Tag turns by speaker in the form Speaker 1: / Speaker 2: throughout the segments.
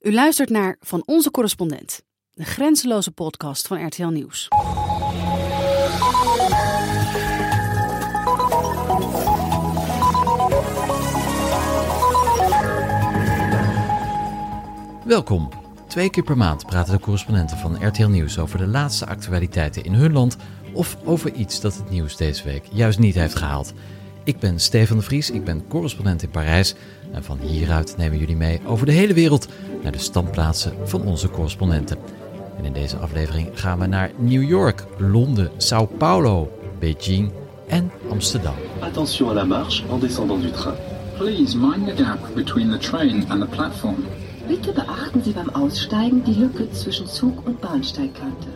Speaker 1: U luistert naar Van Onze Correspondent, de grenzeloze podcast van RTL Nieuws.
Speaker 2: Welkom. Twee keer per maand praten de correspondenten van RTL Nieuws over de laatste actualiteiten in hun land of over iets dat het nieuws deze week juist niet heeft gehaald. Ik ben Stefan de Vries, ik ben correspondent in Parijs en van hieruit nemen jullie mee over de hele wereld naar de standplaatsen van onze correspondenten. En in deze aflevering gaan we naar New York, Londen, Sao Paulo, Beijing en Amsterdam.
Speaker 3: Attention à la marche en descendant du train.
Speaker 4: Please mind the gap between the train and the platform.
Speaker 5: Bitte beachten Sie beim Aussteigen die Lücke zwischen Zug- und Bahnsteigkante.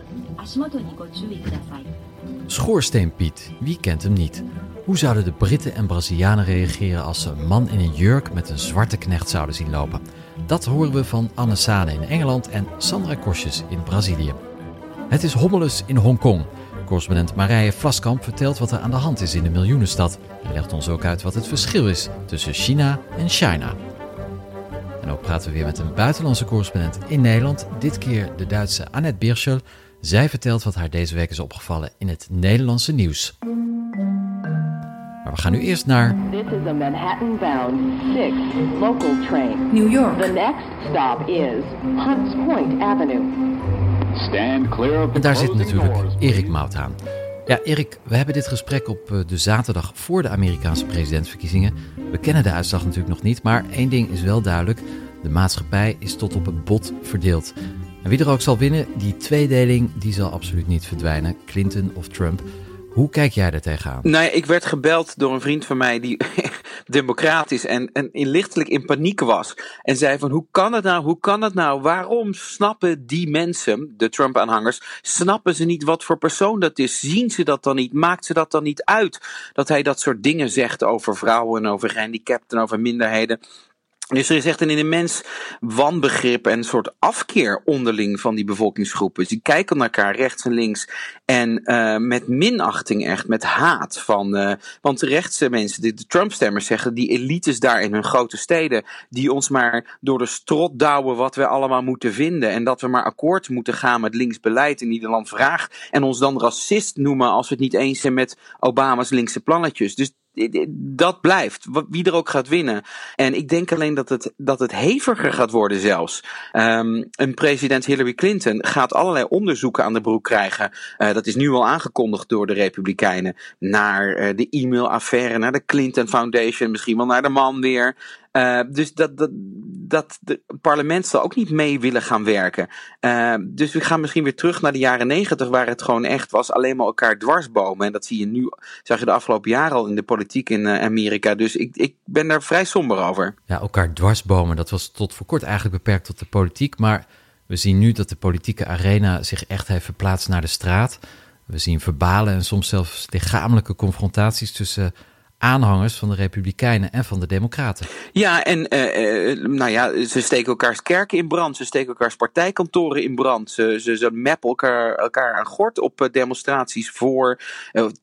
Speaker 2: Schoorsteenpiet, wie kent hem niet? Hoe zouden de Britten en Brazilianen reageren als ze een man in een jurk met een zwarte knecht zouden zien lopen? Dat horen we van Anne Sane in Engeland en Sandra Kosjes in Brazilië. Het is hommeles in Hongkong. Correspondent Marije Vlaskamp vertelt wat er aan de hand is in de miljoenenstad en legt ons ook uit wat het verschil is tussen China en China. En ook praten we weer met een buitenlandse correspondent in Nederland, dit keer de Duitse Annette Birschel. Zij vertelt wat haar deze week is opgevallen in het Nederlandse nieuws. We gaan nu eerst naar
Speaker 6: This is a Manhattan-bound 6 local train.
Speaker 1: New York.
Speaker 6: The next stop is Hunts Point Avenue.
Speaker 4: Stand clear of the
Speaker 2: En daar zit natuurlijk. Erik Mout aan. Ja, Erik, we hebben dit gesprek op eh, de zaterdag voor de Amerikaanse presidentsverkiezingen. We kennen de uitslag natuurlijk nog niet, maar één ding is wel duidelijk. De maatschappij is tot op het bot verdeeld. En wie er ook zal winnen, die tweedeling, die zal absoluut niet verdwijnen. Clinton of Trump. Hoe kijk jij daar tegenaan?
Speaker 7: Nou ja, ik werd gebeld door een vriend van mij die democratisch en, en in lichtelijk in paniek was. En zei van, hoe kan het nou, hoe kan het nou? Waarom snappen die mensen, de Trump-aanhangers, snappen ze niet wat voor persoon dat is? Zien ze dat dan niet? Maakt ze dat dan niet uit? Dat hij dat soort dingen zegt over vrouwen, en over gehandicapten, over minderheden. Dus er is echt een immens wanbegrip en een soort afkeer onderling van die bevolkingsgroepen. Dus die kijken naar elkaar rechts en links en eh, met minachting echt, met haat. Van, eh, want de rechtse mensen, de, de Trump-stemmers zeggen, die elites daar in hun grote steden, die ons maar door de strot douwen wat we allemaal moeten vinden. En dat we maar akkoord moeten gaan met links beleid in ieder land vraagt. En ons dan racist noemen als we het niet eens zijn met Obama's linkse plannetjes. Dus dat blijft, wie er ook gaat winnen. En ik denk alleen dat het, dat het heviger gaat worden zelfs. Ehm, een president Hillary Clinton gaat allerlei onderzoeken aan de broek krijgen. Eh, dat is nu al aangekondigd door de Republikeinen. Naar eh, de e-mailaffaire, naar de Clinton Foundation, misschien wel naar de man weer. Eh, dus dat, dat, dat de, parlement zal ook niet mee willen gaan werken. Eh, dus we gaan misschien weer terug naar de jaren negentig, waar het gewoon echt was alleen maar elkaar dwarsbomen. En dat zie je nu, zag je de afgelopen jaren al in de politiek in eh, Amerika. Dus ik, ik ben daar vrij somber over.
Speaker 2: Ja, elkaar dwarsbomen, dat was tot voor kort eigenlijk beperkt tot de politiek. Maar we zien nu dat de politieke arena zich echt heeft verplaatst naar de straat. We zien verbale en soms zelfs lichamelijke confrontaties tussen aanhangers van de Republikeinen en van de Democraten.
Speaker 7: Ja, en eh, eh, nou ja, ze steken elkaars kerken in brand. Ze steken elkaars partijkantoren in brand. Ze, ze, ze mappen elkaar, elkaar aan gort op eh, demonstraties voor.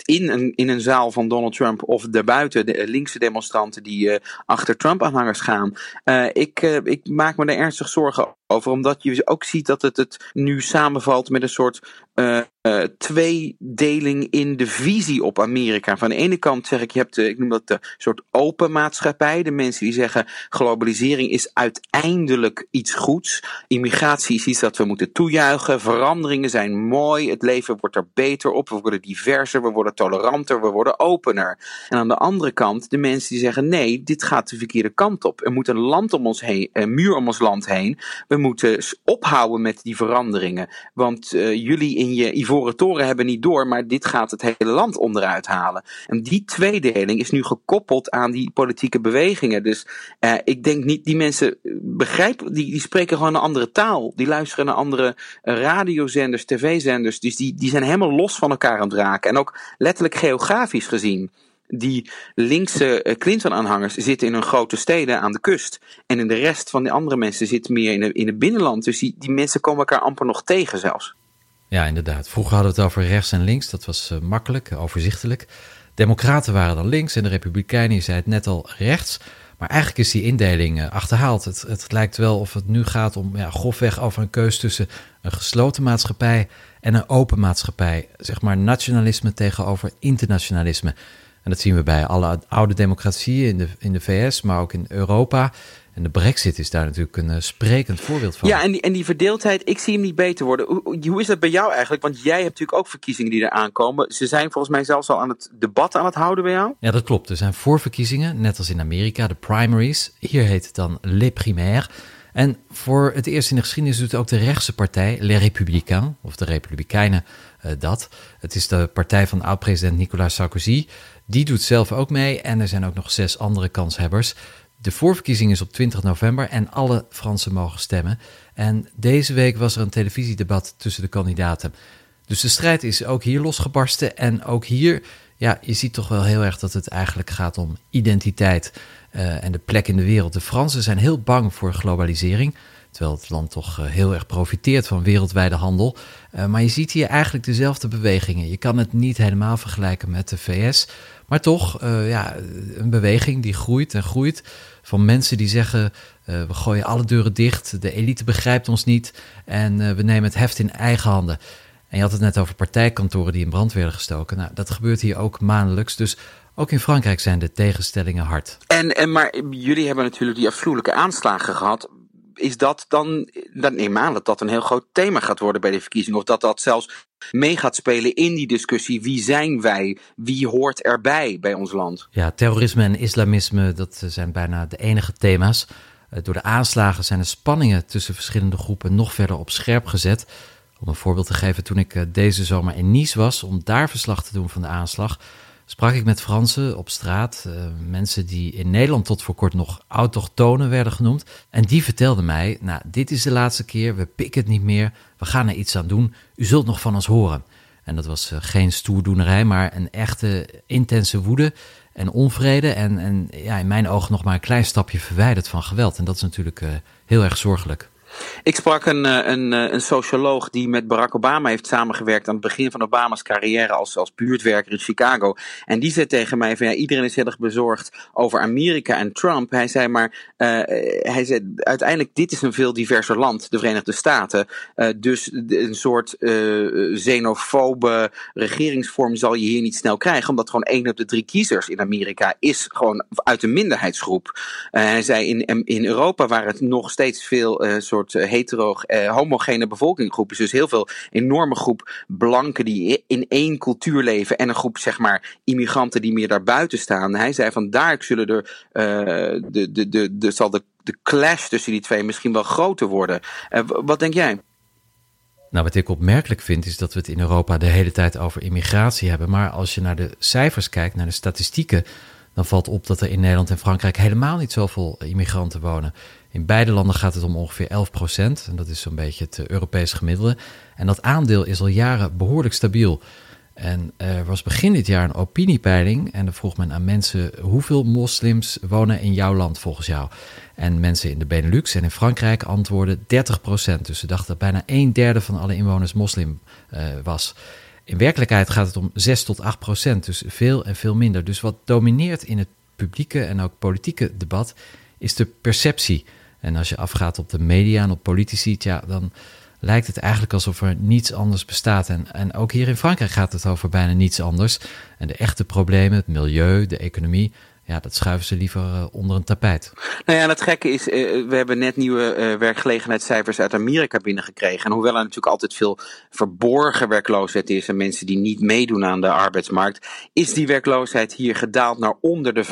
Speaker 7: in, een, in een zaal van Donald Trump of daarbuiten. De linkse demonstranten die achter Trump-aanhangers gaan. Ik, ik maak me daar ernstig zorgen over. Omdat je ook ziet dat het, het nu samenvalt met een soort eh, tweedeling in de visie op Amerika. Van de ene kant zeg ik, je hebt, de, ik noem dat de soort open maatschappij. De mensen die zeggen, globalisering is uiteindelijk iets goeds. Immigratie is iets dat we moeten toejuichen. Veranderingen zijn mooi. Het leven wordt er beter op. We worden diverser, we worden toleranter, we worden opener. En aan de andere kant de mensen die zeggen, nee, dit gaat de verkeerde kant op. Er moet een land om ons heen, een muur om ons land heen. We moeten ophouden met die veranderingen. Want eh, jullie in je ivoren toren hebben niet door, maar dit gaat het hele land onderuit halen. En die tweedeling is nu gekoppeld aan die politieke bewegingen. Dus eh, ik denk niet, die mensen eh, begrijpen, die, die spreken gewoon een andere taal. Die luisteren naar andere eh, radiozenders, tv-zenders. Dus die, die zijn helemaal los van elkaar aan het raken. En ook letterlijk geografisch gezien. Die linkse Clinton-aanhangers zitten in hun grote steden aan de kust. En in de rest van de andere mensen zitten meer in, in het binnenland. Dus die, die mensen komen elkaar amper nog tegen zelfs.
Speaker 2: Ja, inderdaad. Vroeger hadden we het over rechts en links. Dat was eh, makkelijk, overzichtelijk. Democraten waren dan links en de Republikeinen, je zei het net al, rechts. Maar eigenlijk is die indeling achterhaald. Het, het lijkt wel of het nu gaat om ja, grofweg over een keus tussen een gesloten maatschappij en een open maatschappij. Zeg maar nationalisme tegenover internationalisme. En dat zien we bij alle oude democratieën in de, in de VS, maar ook in Europa. En de brexit is daar natuurlijk een uh, sprekend voorbeeld van.
Speaker 7: Ja, en die, en die verdeeldheid, ik zie hem niet beter worden. Hoe, hoe is dat bij jou eigenlijk? Want jij hebt natuurlijk ook verkiezingen die eraan komen. Ze zijn volgens mij zelfs al aan het debat aan het houden bij jou.
Speaker 2: Ja, dat klopt. Er zijn voorverkiezingen, net als in Amerika, de primaries. Hier heet het dan les primaires. En voor het eerst in de geschiedenis doet ook de rechtse partij, Les Républicains, of de Republikeinen, uh, dat. Het is de partij van oud-president Nicolas Sarkozy. Die doet zelf ook mee en er zijn ook nog zes andere kanshebbers. De voorverkiezing is op 20 november en alle Fransen mogen stemmen. En deze week was er een televisiedebat tussen de kandidaten. Dus de strijd is ook hier losgebarsten. En ook hier, ja, je ziet toch wel heel erg dat het eigenlijk gaat om identiteit uh, en de plek in de wereld. De Fransen zijn heel bang voor globalisering. Terwijl het land toch uh, heel erg profiteert van wereldwijde handel. Uh, maar je ziet hier eigenlijk dezelfde bewegingen. Je kan het niet helemaal vergelijken met de VS. Maar toch, ja, een beweging die groeit en groeit van mensen die zeggen: uh, we gooien alle deuren dicht, de elite begrijpt ons niet en uh, we nemen het heft in eigen handen. En je had het net over partijkantoren die in brand werden gestoken. Nou, dat gebeurt hier ook maandelijks. Dus ook in Frankrijk zijn de tegenstellingen hard.
Speaker 7: En, en maar jullie hebben natuurlijk die afschuwelijke aanslagen gehad is dat dan, dan neem aan dat dat een heel groot thema gaat worden bij de verkiezingen. Of dat dat zelfs mee gaat spelen in die discussie. Wie zijn wij? Wie hoort erbij bij ons land?
Speaker 2: Ja, terrorisme en islamisme, dat zijn bijna de enige thema's. Eh, door de aanslagen zijn de spanningen tussen verschillende groepen nog verder op scherp gezet. Om een voorbeeld te geven, toen ik eh, deze zomer in Nice was om daar verslag te doen van de aanslag, sprak ik met Fransen op straat, uh, mensen die in Nederland tot voor kort nog autochtonen werden genoemd. En die vertelden mij, nou, dit is de laatste keer, we pikken het niet meer, we gaan er iets aan doen, u zult nog van ons horen. En dat was uh, geen stoerdoenerij, maar een echte intense woede en onvrede. En, en ja, in mijn ogen nog maar een klein stapje verwijderd van geweld. En dat is natuurlijk uh, heel erg zorgelijk.
Speaker 7: Ik sprak een, een, een socioloog die met Barack Obama heeft samengewerkt aan het begin van Obama's carrière als, als buurtwerker in Chicago. En die zei tegen mij van ja, iedereen is heel erg bezorgd over Amerika en Trump. Hij zei maar, uh, hij zei uiteindelijk dit is een veel diverser land, de Verenigde Staten. Dus een soort xenofobe regeringsvorm zal je hier niet snel krijgen, omdat gewoon één op de drie kiezers in Amerika is gewoon uit een minderheidsgroep. hij zei in, in Europa waar het nog steeds veel soort soort hetero, eh, homogene bevolkingsgroepen. Dus heel veel enorme groep blanken die in één cultuur leven. En een groep, zeg maar, immigranten die meer daarbuiten staan. Hij zei van daar zullen er, uh, de, de, de, de, zal de, de clash tussen die twee misschien wel groter worden. Uh, wat denk jij?
Speaker 2: Nou, wat ik opmerkelijk vind, is dat we het in Europa de hele tijd over immigratie hebben. Maar als je naar de cijfers kijkt, naar de statistieken, dan valt op dat er in Nederland en Frankrijk helemaal niet zoveel immigranten wonen. In beide landen gaat het om ongeveer 11 procent. En dat is zo'n beetje het Europees gemiddelde. En dat aandeel is al jaren behoorlijk stabiel. En er was begin dit jaar een opiniepeiling. En dan vroeg men aan mensen: hoeveel moslims wonen in jouw land volgens jou? En mensen in de Benelux en in Frankrijk antwoorden 30 procent. Dus ze dachten dat bijna een derde van alle inwoners moslim uh, was. In werkelijkheid gaat het om 6 tot 8 procent. Dus veel en veel minder. Dus wat domineert in het publieke en ook politieke debat is de perceptie. En als je afgaat op de media en op politici, ja, dan lijkt het eigenlijk alsof er niets anders bestaat. En, en ook hier in Frankrijk gaat het over bijna niets anders. En de echte problemen, het milieu, de economie, ja, dat schuiven ze liever uh, onder een tapijt.
Speaker 7: Nou ja, en het gekke is, uh, we hebben net nieuwe uh, werkgelegenheidscijfers uit Amerika binnengekregen. En hoewel er natuurlijk altijd veel verborgen werkloosheid is en mensen die niet meedoen aan de arbeidsmarkt, is die werkloosheid hier gedaald naar onder de 5%.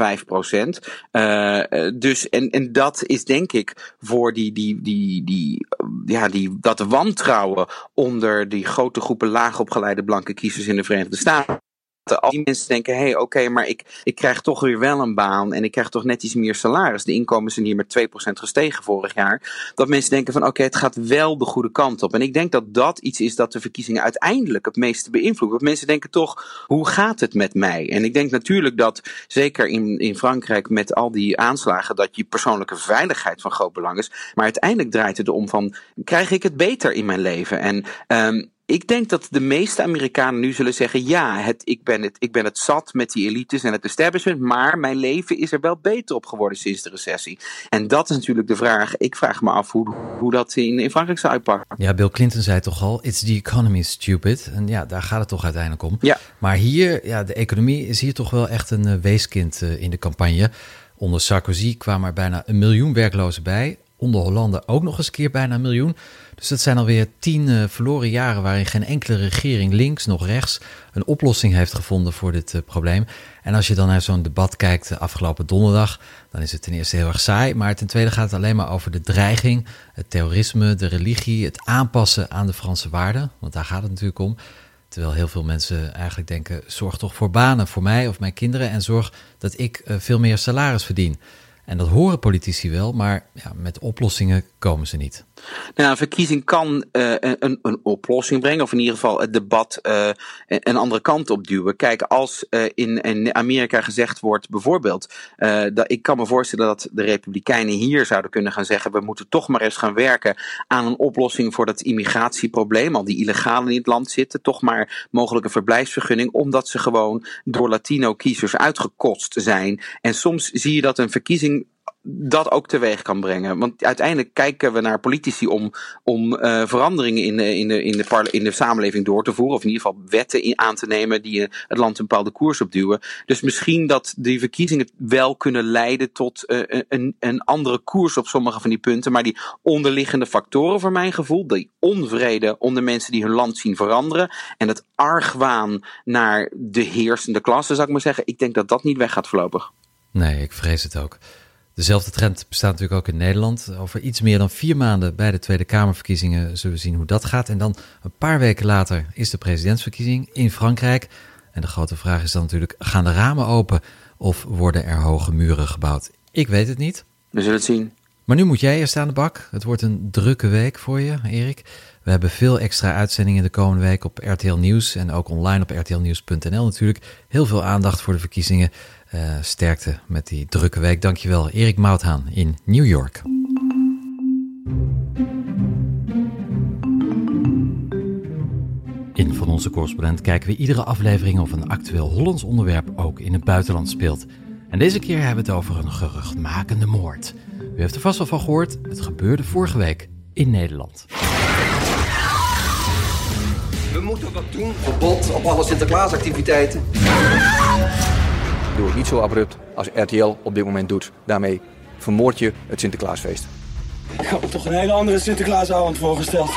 Speaker 7: dus, en, en dat is denk ik voor die, die, die, die, ja, die, dat wantrouwen onder die grote groepen laagopgeleide blanke kiezers in de Verenigde Staten al die mensen denken: hé, hey, oké, maar ik, ik krijg toch weer wel een baan en ik krijg toch net iets meer salaris. De inkomens zijn hier met 2% gestegen vorig jaar. Dat mensen denken: van oké, het gaat wel de goede kant op. En ik denk dat dat iets is dat de verkiezingen uiteindelijk het meeste beïnvloedt. Want mensen denken toch: hoe gaat het met mij? En ik denk natuurlijk dat, zeker in, in Frankrijk met al die aanslagen, dat je persoonlijke veiligheid van groot belang is. Maar uiteindelijk draait het erom: van krijg ik het beter in mijn leven? En um, ik denk dat de meeste Amerikanen nu zullen zeggen: ja, het, ik, ben het, ik ben het zat met die elites en het establishment, maar mijn leven is er wel beter op geworden sinds de recessie. En dat is natuurlijk de vraag. Ik vraag me af hoe, hoe dat in, in Frankrijk zou uitpakken.
Speaker 2: Ja, Bill Clinton zei toch al: It's the economy, stupid. En ja, daar gaat het toch uiteindelijk om.
Speaker 7: Ja.
Speaker 2: Maar hier, ja, de economie is hier toch wel echt een uh, weeskind uh, in de campagne. Onder Sarkozy kwamen er bijna een miljoen werklozen bij. Onder Hollande ook nog eens een keer bijna een miljoen. Dus dat zijn alweer tien uh, verloren jaren waarin geen enkele regering, links nog rechts, een oplossing heeft gevonden voor dit uh, probleem. En als je dan naar zo'n debat kijkt de afgelopen donderdag, dan is het ten eerste heel erg saai. Maar ten tweede gaat het alleen maar over de dreiging, het terrorisme, de religie, het aanpassen aan de Franse waarden. Want daar gaat het natuurlijk om. Terwijl heel veel mensen eigenlijk denken: zorg toch voor banen voor mij of mijn kinderen en zorg dat ik veel meer salaris verdien. En dat horen politici wel, maar ja, met oplossingen komen ze niet.
Speaker 7: Nou, een verkiezing kan uh, een, een, oplossing brengen, of in ieder geval het debat uh, een andere kant op duwen. Kijk, als uh, in, in, Amerika gezegd wordt, bijvoorbeeld, dat ik kan me voorstellen dat de Republikeinen hier zouden kunnen gaan zeggen: we moeten toch maar eens gaan werken aan een oplossing voor dat immigratieprobleem. Al die illegalen in het land zitten, toch maar mogelijk een verblijfsvergunning, omdat ze gewoon door Latino-kiezers uitgekotst zijn. En soms zie je dat een verkiezing dat ook teweeg kan brengen. Want uiteindelijk kijken we naar politici om, om uh, veranderingen in de, in, de, in, de in de samenleving door te voeren. Of in ieder geval wetten in, aan te nemen die het land een bepaalde koers opduwen. Dus misschien dat die verkiezingen wel kunnen leiden tot uh, een, een andere koers op sommige van die punten. Maar die onderliggende factoren, voor mijn gevoel, die onvrede onder mensen die hun land zien veranderen. En het argwaan naar de heersende klasse, zou ik maar zeggen. Ik denk dat dat niet weg gaat voorlopig.
Speaker 2: Nee, ik vrees het ook. Dezelfde trend bestaat natuurlijk ook in Nederland. Over iets meer dan vier maanden bij de Tweede Kamerverkiezingen zullen we zien hoe dat gaat. En dan een paar weken later is de presidentsverkiezing in Frankrijk. En de grote vraag is dan natuurlijk, gaan de ramen open of worden er hoge muren gebouwd? Ik weet het niet.
Speaker 7: We zullen het zien.
Speaker 2: Maar nu moet jij eerst aan de bak. Het wordt een drukke week voor je, Erik. We hebben veel extra uitzendingen de komende week op RTL Nieuws en ook online op rtlnieuws.nl natuurlijk. Heel veel aandacht voor de verkiezingen. Uh, sterkte met die drukke week. Dankjewel, Erik Mouthaan in New York. In Van Onze Correspondent kijken we iedere aflevering of een actueel Hollands onderwerp ook in het buitenland speelt. En deze keer hebben we het over een geruchtmakende moord. U heeft er vast wel van gehoord, het gebeurde vorige week in Nederland.
Speaker 8: We moeten wat doen. Verbod op alle Sinterklaasactiviteiten.
Speaker 9: Doe het niet zo abrupt als RTL op dit moment doet. Daarmee vermoord je het Sinterklaasfeest.
Speaker 10: Ik had me toch een hele andere Sinterklaasavond voorgesteld.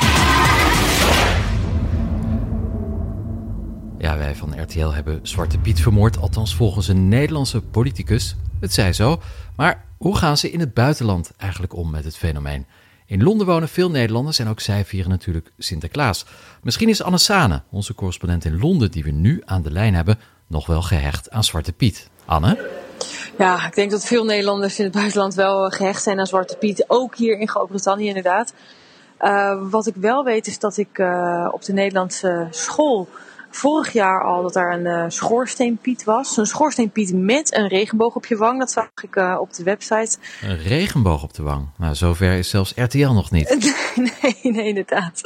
Speaker 2: Ja, wij van RTL hebben Zwarte Piet vermoord, althans volgens een Nederlandse politicus. Het zij zo. Maar hoe gaan ze in het buitenland eigenlijk om met het fenomeen? In Londen wonen veel Nederlanders en ook zij vieren natuurlijk Sinterklaas. Misschien is Anne Sane, onze correspondent in Londen, die we nu aan de lijn hebben, nog wel gehecht aan Zwarte Piet. Anne?
Speaker 11: Ja, ik denk dat veel Nederlanders in het buitenland wel gehecht zijn aan Zwarte Piet. Ook hier in Groot-Brittannië inderdaad. Uh, wat ik wel weet is dat ik uh, op de Nederlandse school vorig jaar al dat er een uh, schoorsteenpiet was. Een schoorsteenpiet met een regenboog op je wang. Dat zag ik op de website.
Speaker 2: Een regenboog op de wang? Nou, zover is zelfs RTL nog niet.
Speaker 11: nee, nee, inderdaad.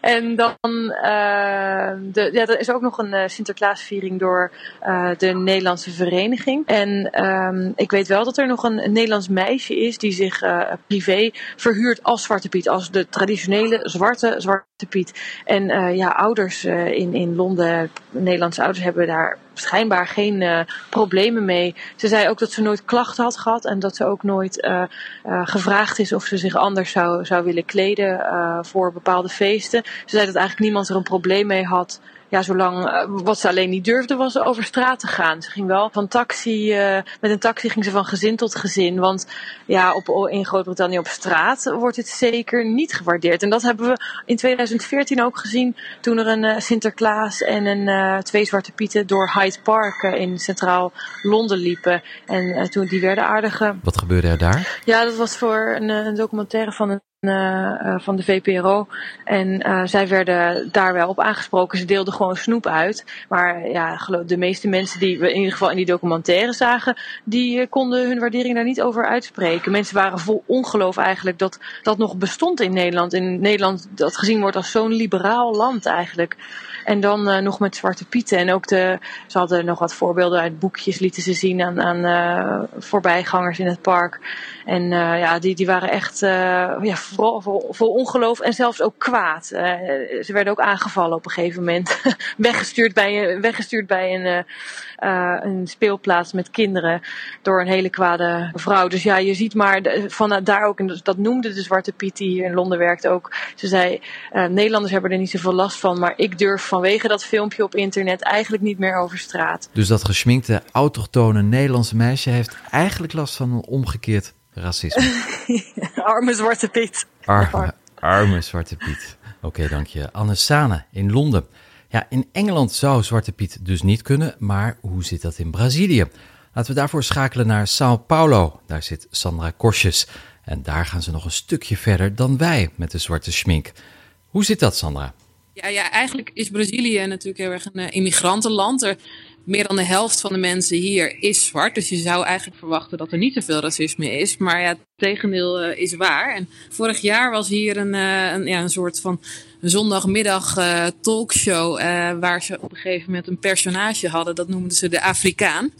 Speaker 11: En dan, uh, de, ja, er is ook nog een Sinterklaasviering door de Nederlandse vereniging. En um, ik weet wel dat er nog een, Nederlands meisje is die zich privé verhuurt als Zwarte Piet. Als de traditionele zwarte Zwarte Piet. En ja, ouders in, in Londen de Nederlandse ouders hebben daar schijnbaar geen uh, problemen mee. Ze zei ook dat ze nooit klachten had gehad en dat ze ook nooit uh, uh, gevraagd is of ze zich anders zou, zou willen kleden voor bepaalde feesten. Ze zei dat eigenlijk niemand er een probleem mee had. Ja, zolang, wat ze alleen niet durfde was over straat te gaan. Ze ging wel van taxi, met een taxi ging ze van gezin tot gezin. Want ja, op, in Groot-Brittannië op straat wordt het zeker niet gewaardeerd. En dat hebben we in 2014 ook gezien toen er een Sinterklaas en een twee Zwarte Pieten door Hyde Park in centraal Londen liepen. En toen die werden aardige.
Speaker 2: Wat gebeurde er daar?
Speaker 11: Ja, dat was voor een, een documentaire van een uh, van de VPRO. En uh, zij werden daar wel op aangesproken. Ze deelden gewoon snoep uit. Maar ja, de meeste mensen die we in ieder geval in die documentaire zagen, die konden hun waardering daar niet over uitspreken. Mensen waren vol ongeloof eigenlijk dat dat nog bestond in Nederland. In Nederland dat gezien wordt als zo'n liberaal land eigenlijk. En dan uh, nog met Zwarte Pieten. En ook de, ze hadden nog wat voorbeelden uit boekjes, lieten ze zien aan, aan uh, voorbijgangers in het park. En uh, ja, die, die waren echt ja, vol, vol, ongeloof en zelfs ook kwaad. ze werden ook aangevallen op een gegeven moment. weggestuurd bij, weggestuurd bij een, een speelplaats met kinderen door een hele kwade vrouw. Dus ja, je ziet maar van daar ook, en dat noemde de Zwarte Piet die hier in Londen werkt ook. Ze zei, Nederlanders hebben er niet zoveel last van, maar ik durf vanwege dat filmpje op internet eigenlijk niet meer over straat.
Speaker 2: Dus dat geschminkte, autochtone Nederlandse meisje heeft eigenlijk last van een omgekeerd racisme.
Speaker 11: arme Zwarte Piet.
Speaker 2: Arme, arme Zwarte Piet. Oké, okay, dank je. Anne Sane in Londen. Ja, in Engeland zou Zwarte Piet dus niet kunnen, maar hoe zit dat in Brazilië? Laten we daarvoor schakelen naar Sao Paulo. Daar zit Sandra Korsjes. En daar gaan ze nog een stukje verder dan wij met de zwarte schmink. Hoe zit dat, Sandra?
Speaker 12: Ja, ja, eigenlijk is Brazilië natuurlijk heel erg een uh, immigrantenland. Er, meer dan de helft van de mensen hier is zwart. Dus je zou eigenlijk verwachten dat er niet zoveel racisme is. Maar ja, het tegendeel uh, is waar. En vorig jaar was hier een, uh, een, ja, een soort van zondagmiddag talkshow. waar ze op een gegeven moment een personage hadden. Dat noemden ze de Afrikaan.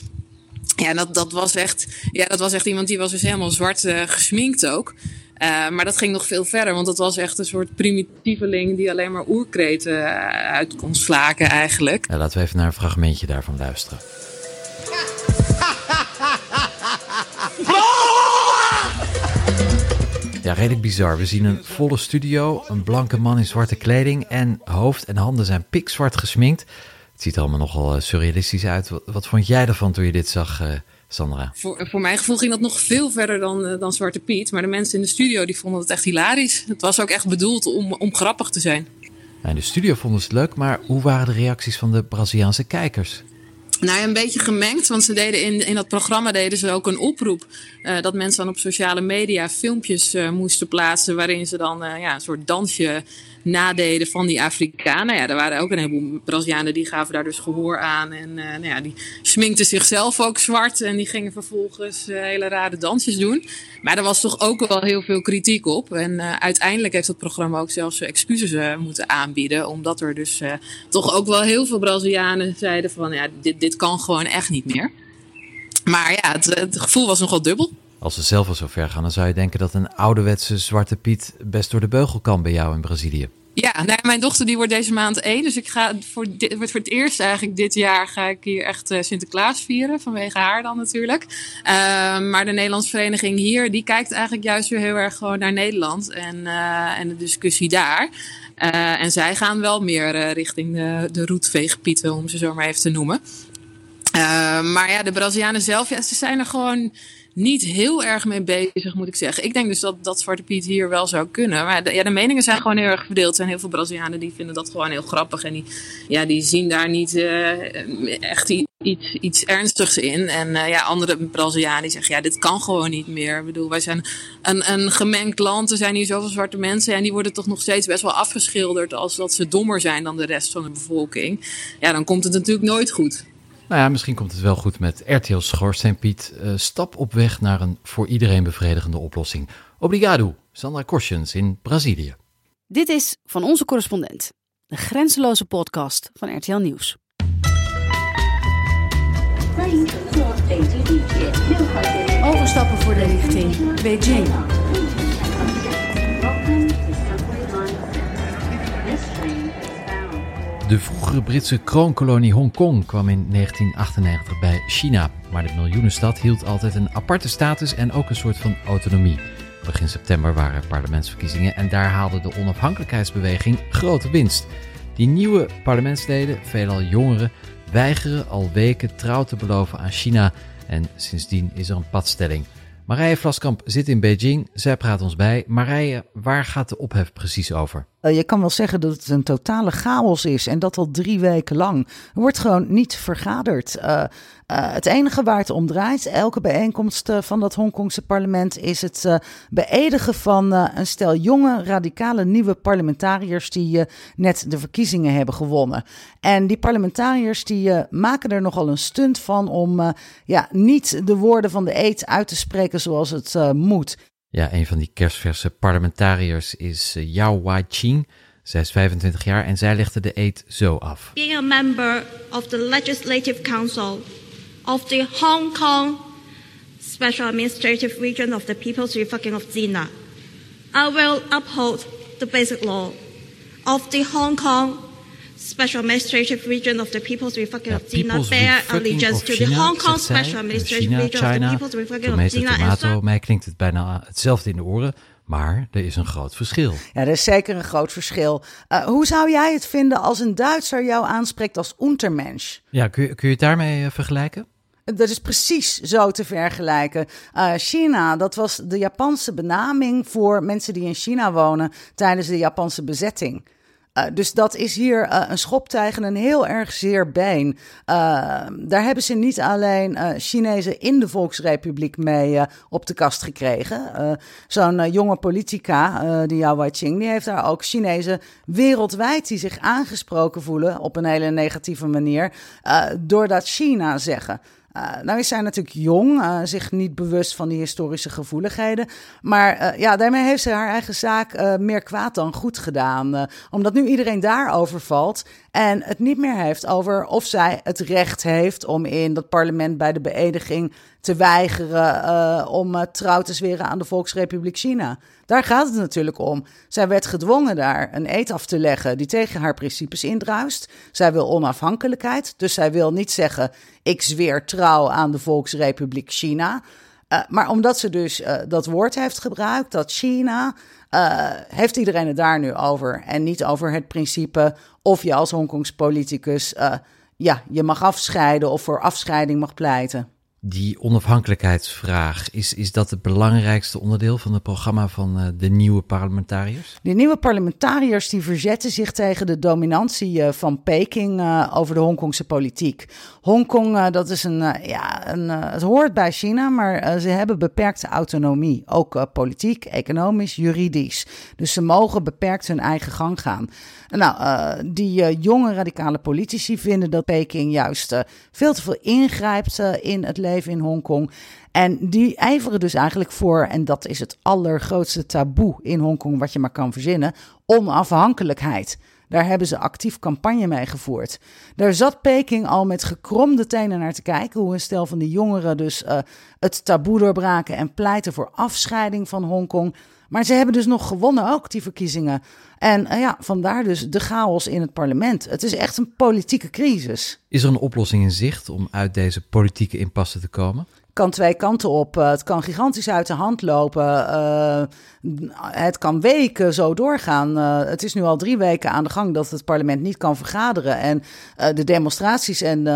Speaker 12: Ja, dat, dat, was echt, ja, dat was echt iemand die was dus helemaal zwart gesminkt ook. Uh, maar dat ging nog veel verder, want het was echt een soort primitieveling die alleen maar oerkreten uh, uit kon slaken eigenlijk.
Speaker 2: Ja, laten we even naar een fragmentje daarvan luisteren. Ja, redelijk bizar. We zien een volle studio, een blanke man in zwarte kleding en hoofd en handen zijn pikzwart gesminkt. Het ziet er allemaal nogal surrealistisch uit. Wat, wat vond jij ervan toen je dit zag, uh, Sandra?
Speaker 12: Voor, voor mijn gevoel ging dat nog veel verder dan, uh, dan Zwarte Piet. Maar de mensen in de studio die vonden het echt hilarisch. Het was ook echt bedoeld om, om grappig te zijn.
Speaker 2: In de studio vonden ze het leuk, maar hoe waren de reacties van de Braziliaanse kijkers?
Speaker 12: Nou een beetje gemengd, want ze deden in, in dat programma deden ze ook een oproep. Uh, dat mensen dan op sociale media filmpjes uh, moesten plaatsen waarin ze dan uh, ja, een soort dansje nadeden van die Afrikanen. Ja, er waren ook een heleboel Brazilianen die gaven daar dus gehoor aan. En nou ja, die sminkten zichzelf ook zwart en die gingen vervolgens hele rare dansjes doen. Maar er was toch ook wel heel veel kritiek op. En uiteindelijk heeft het programma ook zelfs excuses moeten aanbieden. Omdat er dus toch ook wel heel veel Brazilianen zeiden van ja, dit kan gewoon echt niet meer. Maar ja, het, het gevoel was nogal dubbel.
Speaker 2: Als ze zelf al zo ver gaan, dan zou je denken dat een ouderwetse zwarte Piet best door de beugel kan bij jou in Brazilië.
Speaker 12: Ja, nou, mijn dochter die wordt deze maand één. Dus ik ga voor, dit, voor het eerst eigenlijk dit jaar ga ik hier echt uh, Sinterklaas vieren. Vanwege haar dan natuurlijk. Uh, maar de Nederlandse vereniging hier, die kijkt eigenlijk juist weer heel erg gewoon naar Nederland. En, uh, en de discussie daar. en zij gaan wel meer richting de, de roetveegpieten, om ze zo maar even te noemen. Maar ja, de Brazilianen zelf, ja, ze zijn er gewoon niet heel erg mee bezig, moet ik zeggen. Ik denk dus dat, dat Zwarte Piet hier wel zou kunnen. Maar de, ja, de meningen zijn gewoon heel erg verdeeld. Er zijn heel veel Brazilianen die vinden dat gewoon heel grappig. En die, ja, die zien daar niet uh, echt iets, iets ernstigs in. En uh, ja, andere Brazilianen die zeggen, ja, dit kan gewoon niet meer. Ik bedoel, wij zijn een, een gemengd land. Er zijn hier zoveel zwarte mensen. En die worden toch nog steeds best wel afgeschilderd als dat ze dommer zijn dan de rest van de bevolking. Ja, dan komt het natuurlijk nooit goed.
Speaker 2: Nou ja, misschien komt het wel goed met RTL Schoorsteenpiet. Uh, stap op weg naar een voor iedereen bevredigende oplossing. Obrigado, Sandra Korsjens in Brazilië.
Speaker 1: Dit is Van Onze Correspondent, de grenzeloze podcast van RTL Nieuws. Overstappen voor de richting Beijing.
Speaker 2: De vroegere Britse kroonkolonie Hongkong kwam in 1998 bij China, maar de miljoenenstad hield altijd een aparte status en ook een soort van autonomie. Begin september waren parlementsverkiezingen en daar haalde de onafhankelijkheidsbeweging grote winst. Die nieuwe parlementsleden, veelal jongeren, weigeren al weken trouw te beloven aan China en sindsdien is er een padstelling. Marije Vlaskamp zit in Beijing. Zij praat ons bij. Marije, waar gaat de ophef precies over?
Speaker 13: Uh, je kan wel zeggen dat het een totale chaos is en dat al drie weken lang. Er wordt gewoon niet vergaderd. Uh, Uh, het enige waar het om draait, elke bijeenkomst van dat Hongkongse parlement, is het beëdigen van een stel jonge, radicale nieuwe parlementariërs die net de verkiezingen hebben gewonnen. En die parlementariërs die maken er nogal een stunt van om ja, niet de woorden van de eet uit te spreken zoals het moet.
Speaker 2: Ja, een van die kerstverse parlementariërs is Yao Wai-ching. Zij is 25 jaar en zij legde de eet zo af.
Speaker 14: Being a member of the Legislative Council of the Hong Kong Special Administrative Region of the People's Republic of China, I will uphold the basic law of the Hong Kong Special Administrative Region of the People's Republic of China, bear allegiance to the Hong Kong Special Administrative
Speaker 2: China,
Speaker 14: Region
Speaker 2: China,
Speaker 14: of the People's Republic of China.
Speaker 2: tomato. Mij klinkt het bijna hetzelfde in de oren. Maar er is een groot verschil.
Speaker 13: Ja, er is zeker een groot verschil. Uh, hoe zou jij het vinden als een Duitser jou aanspreekt als Untermensch?
Speaker 2: Ja, kun je, kun je het daarmee uh, vergelijken?
Speaker 13: Dat is precies zo te vergelijken. Uh, China, dat was de Japanse benaming voor mensen die in China wonen tijdens de Japanse bezetting. Uh, dus dat is hier uh, een schop tegen een heel erg zeer been. Uh, daar hebben ze niet alleen Chinezen in de Volksrepubliek mee op de kast gekregen. Zo'n jonge politica, die Yao Wei-ching, die heeft daar ook Chinezen wereldwijd die zich aangesproken voelen op een hele negatieve manier. doordat China zeggen. Uh, nou is zij natuurlijk jong, uh, zich niet bewust van die historische gevoeligheden. Maar uh, ja, daarmee heeft ze haar eigen zaak meer kwaad dan goed gedaan. omdat nu iedereen daarover valt en het niet meer heeft over of zij het recht heeft om in dat parlement bij de beëdiging te weigeren om trouw te zweren aan de Volksrepubliek China. Daar gaat het natuurlijk om. Zij werd gedwongen daar een eed af te leggen die tegen haar principes indruist. Zij wil onafhankelijkheid, dus zij wil niet zeggen: ik zweer trouw aan de Volksrepubliek China. Uh, maar omdat ze dus dat woord heeft gebruikt, dat China, heeft iedereen het daar nu over. En niet over het principe of je als Hongkongs politicus ja, je mag afscheiden of voor afscheiding mag pleiten.
Speaker 2: Die onafhankelijkheidsvraag, is, is dat het belangrijkste onderdeel van het programma van uh, de nieuwe parlementariërs?
Speaker 13: De nieuwe parlementariërs die verzetten zich tegen de dominantie uh, van Peking uh, over de Hongkongse politiek. Hongkong, dat is een, ja, een, het hoort bij China, maar ze hebben beperkte autonomie. Ook politiek, economisch, juridisch. Dus ze mogen beperkt hun eigen gang gaan. Nou, die jonge radicale politici vinden dat Peking juist veel te veel ingrijpt in het leven in Hongkong. En die ijveren dus eigenlijk voor, en dat is het allergrootste taboe in Hongkong wat je maar kan verzinnen, onafhankelijkheid. Daar hebben ze actief campagne mee gevoerd. Daar zat Peking al met gekromde tenen naar te kijken hoe een stel van die jongeren dus uh, het taboe doorbraken en pleiten voor afscheiding van Hongkong. Maar ze hebben dus nog gewonnen ook, die verkiezingen. En uh, ja, vandaar dus de chaos in het parlement. Het is echt een politieke crisis.
Speaker 2: Is er een oplossing in zicht om uit deze politieke impasse te komen?
Speaker 13: Kan twee kanten op. Uh, het kan gigantisch uit de hand lopen. Uh, het kan weken zo doorgaan. Uh, het is nu al drie weken aan de gang dat het parlement niet kan vergaderen. En de demonstraties en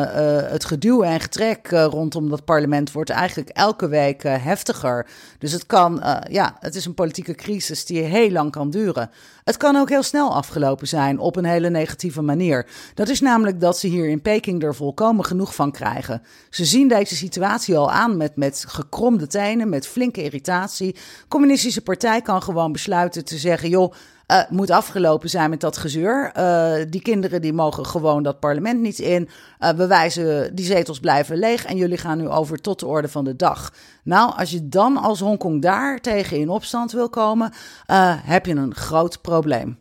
Speaker 13: het geduw en getrek rondom dat parlement wordt eigenlijk elke week heftiger. Dus het kan, ja, het is een politieke crisis die heel lang kan duren. Het kan ook heel snel afgelopen zijn op een hele negatieve manier. Dat is namelijk dat ze hier in Peking er volkomen genoeg van krijgen. Ze zien deze situatie al aan met, met gekromde tenen, met flinke irritatie. Communistische Partij kan gewoon besluiten te zeggen: joh. Uh, moet afgelopen zijn met dat gezeur. Uh, die kinderen die mogen gewoon dat parlement niet in. Uh, we wijzen, die zetels blijven leeg en jullie gaan nu over tot de orde van de dag. Nou, als je dan als Hongkong daar tegen in opstand wil komen, heb je een groot probleem.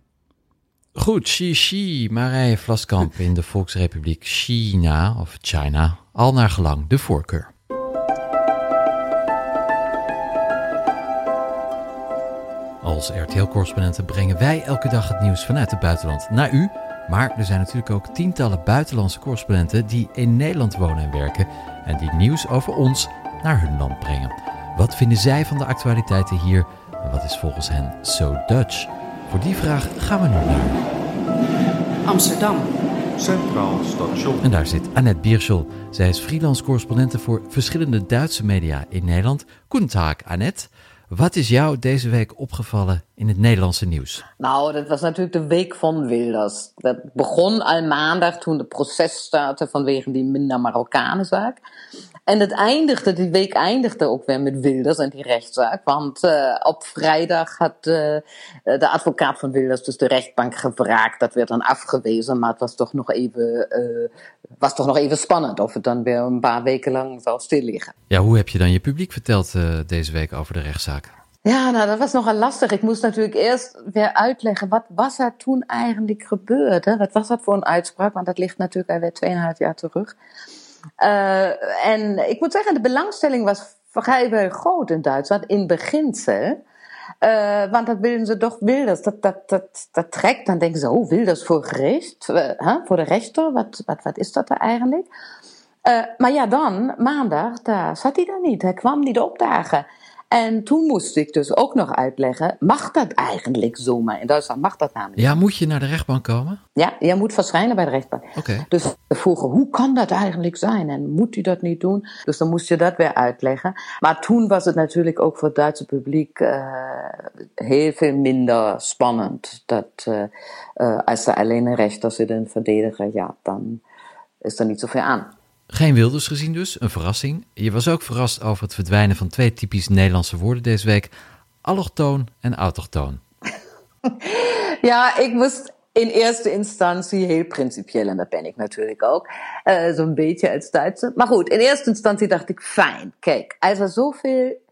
Speaker 2: Goed, Xi Xi, Marije Vlaskamp in de Volksrepubliek China of China, al naar gelang de voorkeur. Als RTL-correspondenten brengen wij elke dag het nieuws vanuit het buitenland naar u. Maar er zijn natuurlijk ook tientallen buitenlandse correspondenten die in Nederland wonen en werken en die nieuws over ons naar hun land brengen. Wat vinden zij van de actualiteiten hier en wat is volgens hen so Dutch? Voor die vraag gaan we nu naar
Speaker 1: Amsterdam.
Speaker 3: Centraal Station.
Speaker 2: En daar zit Annette Bierschel. Zij is freelance correspondente voor verschillende Duitse media in Nederland. Goedendag Annette. Wat is jou deze week opgevallen in het Nederlandse nieuws?
Speaker 15: Nou, dat was natuurlijk de week van Wilders. Dat begon al maandag toen de proces startte vanwege die minder Marokkanenzaak. En het eindigde, die week eindigde ook weer met Wilders en die rechtszaak. Want uh, op vrijdag had uh, de advocaat van Wilders dus de rechtbank gevraagd. Dat werd dan afgewezen, maar het was toch nog even, uh, was toch nog even spannend of het dan weer een paar weken lang zou stil liggen.
Speaker 2: Ja, hoe heb je dan je publiek verteld deze week over de rechtszaak?
Speaker 15: Ja, nou, dat was nogal lastig. Ik moest natuurlijk eerst weer uitleggen, wat was er toen eigenlijk gebeurd? Hè? Wat was dat voor een uitspraak? Want dat ligt natuurlijk alweer 2,5 jaar terug. Uh, en ik moet zeggen, de belangstelling was vrij groot in Duitsland in beginsel. Uh, want dat willen ze toch Wilders. Dat, dat, dat, dat trekt. Dan denken ze, oh, Wilders voor gericht. Huh? Voor de rechter. Wat, wat, wat is dat er eigenlijk? Uh, maar ja, dan, maandag, daar zat hij dan niet. Hij kwam niet opdagen. En toen moest ik dus ook nog uitleggen, mag dat eigenlijk zomaar? In Duitsland mag dat namelijk.
Speaker 2: Ja, moet je naar de rechtbank komen?
Speaker 15: Ja, je moet verschijnen bij de rechtbank.
Speaker 2: Okay.
Speaker 15: Dus we vroegen, hoe kan dat eigenlijk zijn? En moet u dat niet doen? Dus dan moest je dat weer uitleggen. Maar toen was het natuurlijk ook voor het Duitse publiek uh, heel veel minder spannend. Dat uh, uh, als er alleen een rechter zit en een verdediger, ja, dan is er niet zoveel aan.
Speaker 2: Geen Wilders gezien dus, een verrassing. Je was ook verrast over het verdwijnen van twee typisch Nederlandse woorden deze week. Allochtoon en autochtoon.
Speaker 15: ja, ik moest in eerste instantie heel principieel, en dat ben ik natuurlijk ook, uh, zo'n beetje als Duitse. Maar goed, in eerste instantie dacht ik, fijn, kijk, als er zoveel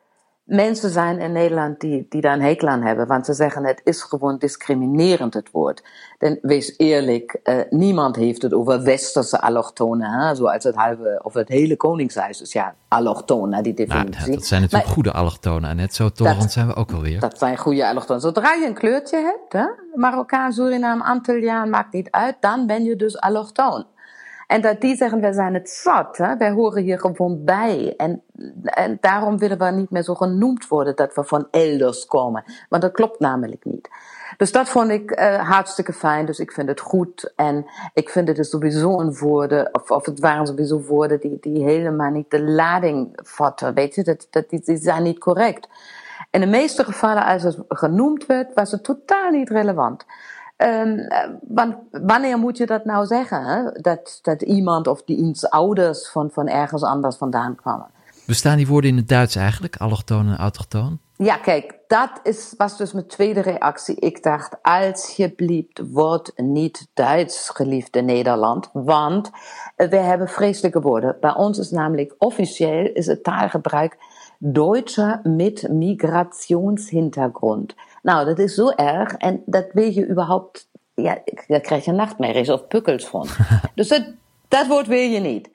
Speaker 15: mensen zijn in Nederland die, die daar een hekel aan hebben. Want ze zeggen het is gewoon discriminerend het woord. Denn wees eerlijk, uh, niemand heeft het over westerse allochtonen. Hè? Zoals het halve of het hele koningshuis is. Ja, allochtoon, naar die definitie.
Speaker 2: Nou, dat zijn natuurlijk maar, goede allochtonen. En net zo tolerant zijn we ook alweer.
Speaker 15: Dat zijn goede allochtonen. Zodra je een kleurtje hebt, hè? Marokkaan, Suriname, Antilliaan, maakt niet uit. Dan ben je dus allochtoon. En dat die zeggen, wij zijn het zat, hè? wij horen hier gewoon bij. En, en daarom willen we niet meer zo genoemd worden dat we van elders komen. Want dat klopt namelijk niet. Dus dat vond ik uh, hartstikke fijn. Dus ik vind het goed. En ik vind het is sowieso een woorden, of, of het waren sowieso woorden die, die helemaal niet de lading vatten. Weet je, dat, dat, die, die zijn niet correct. In de meeste gevallen, als het genoemd werd, was het totaal niet relevant. Um, wanneer moet je dat nou zeggen? Hè? Dat, dat iemand of diens ouders van, van ergens anders vandaan kwamen.
Speaker 2: Bestaan die woorden in het Duits eigenlijk, allochtoon en autochtoon?
Speaker 15: Ja, kijk, dat is, was dus mijn tweede reactie. Ik dacht, alsjeblieft, word niet Duits geliefd in Nederland, want we hebben vreselijke woorden. Bij ons is namelijk officieel is het taalgebruik Deutscher mit Migrationshintergrund. Nou, dat is zo erg en dat wil je überhaupt, ja, daar krijg je nachtmerries of pukkels van. dus dat, dat woord wil je niet.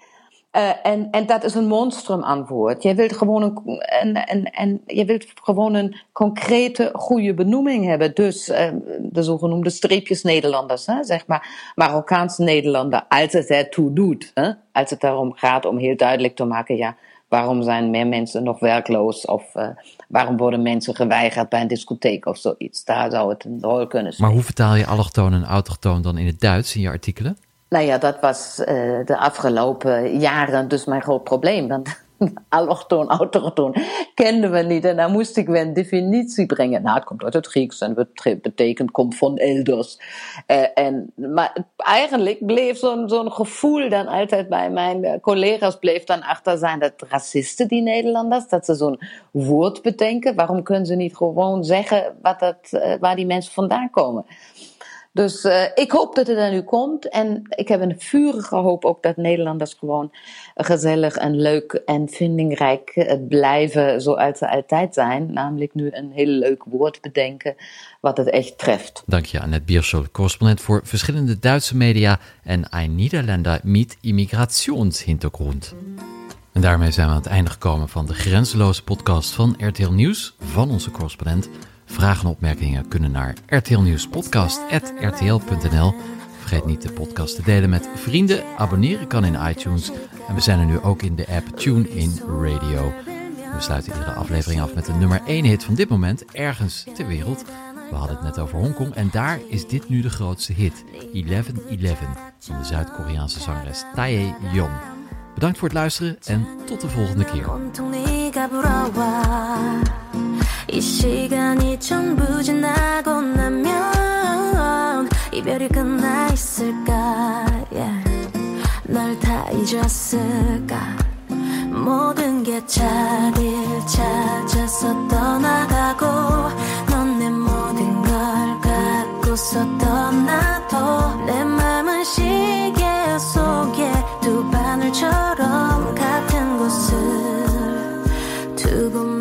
Speaker 15: Uh, en, en dat is een monstrum antwoord. Je wilt gewoon een, en, en, en je wilt gewoon een concrete, goede benoeming hebben. Dus uh, de zogenoemde streepjes Nederlanders, hè, zeg maar Marokkaanse Nederlander, als het ertoe doet. Hè, als het daarom gaat om heel duidelijk te maken, ja, Waarom zijn meer mensen nog werkloos? Of uh, waarom worden mensen geweigerd bij een discotheek of zoiets? Daar zou het een rol kunnen spelen.
Speaker 2: Maar hoe vertaal je allochtoon en autochtoon dan in het Duits in je artikelen?
Speaker 15: Nou ja, dat was uh, de afgelopen jaren dus mijn groot probleem. Want allochtoon, autochtoon kenden we niet. En dan moest ik weer een definitie brengen. Nou, het komt uit het Grieks en betekent komt van elders. Uh, en, maar eigenlijk bleef zo'n zo'n gevoel dan altijd bij mijn collega's bleef dan achter zijn dat racisten, die Nederlanders, dat ze zo'n woord bedenken. Waarom kunnen ze niet gewoon zeggen wat dat, uh, waar die mensen vandaan komen? Dus uh, ik hoop dat het er nu komt. En ik heb een vurige hoop ook dat Nederlanders gewoon gezellig en leuk en vindingrijk uh, blijven zoals ze altijd zijn. Namelijk nu een heel leuk woord bedenken wat het echt treft.
Speaker 2: Dank je Annette Bierschel, correspondent voor verschillende Duitse media en een Nederlander met immigrationshintergrond. En daarmee zijn we aan het einde gekomen van de grenzeloze podcast van RTL Nieuws van onze correspondent. Vragen en opmerkingen kunnen naar rtlnieuwspodcast.rtl.nl. Vergeet niet de podcast te delen met vrienden. Abonneren kan in iTunes. En we zijn er nu ook in de app TuneIn Radio. We sluiten iedere aflevering af met de nummer 1 hit van dit moment, ergens ter wereld. We hadden het net over Hongkong en daar is dit nu de grootste hit, 1111, van de Zuid-Koreaanse zangeres Tae Yong. Bedankt voor het luisteren en tot de volgende keer.
Speaker 16: 이 시간이 전부 지나고 나면 이별이 끝나 있을까 yeah. 널다 잊었을까 모든 게 자리를 찾아서 떠나가고 넌 내 모든 걸 갖고서 떠나도 내 맘은 시계 속에 두 바늘처럼 같은 곳을 두고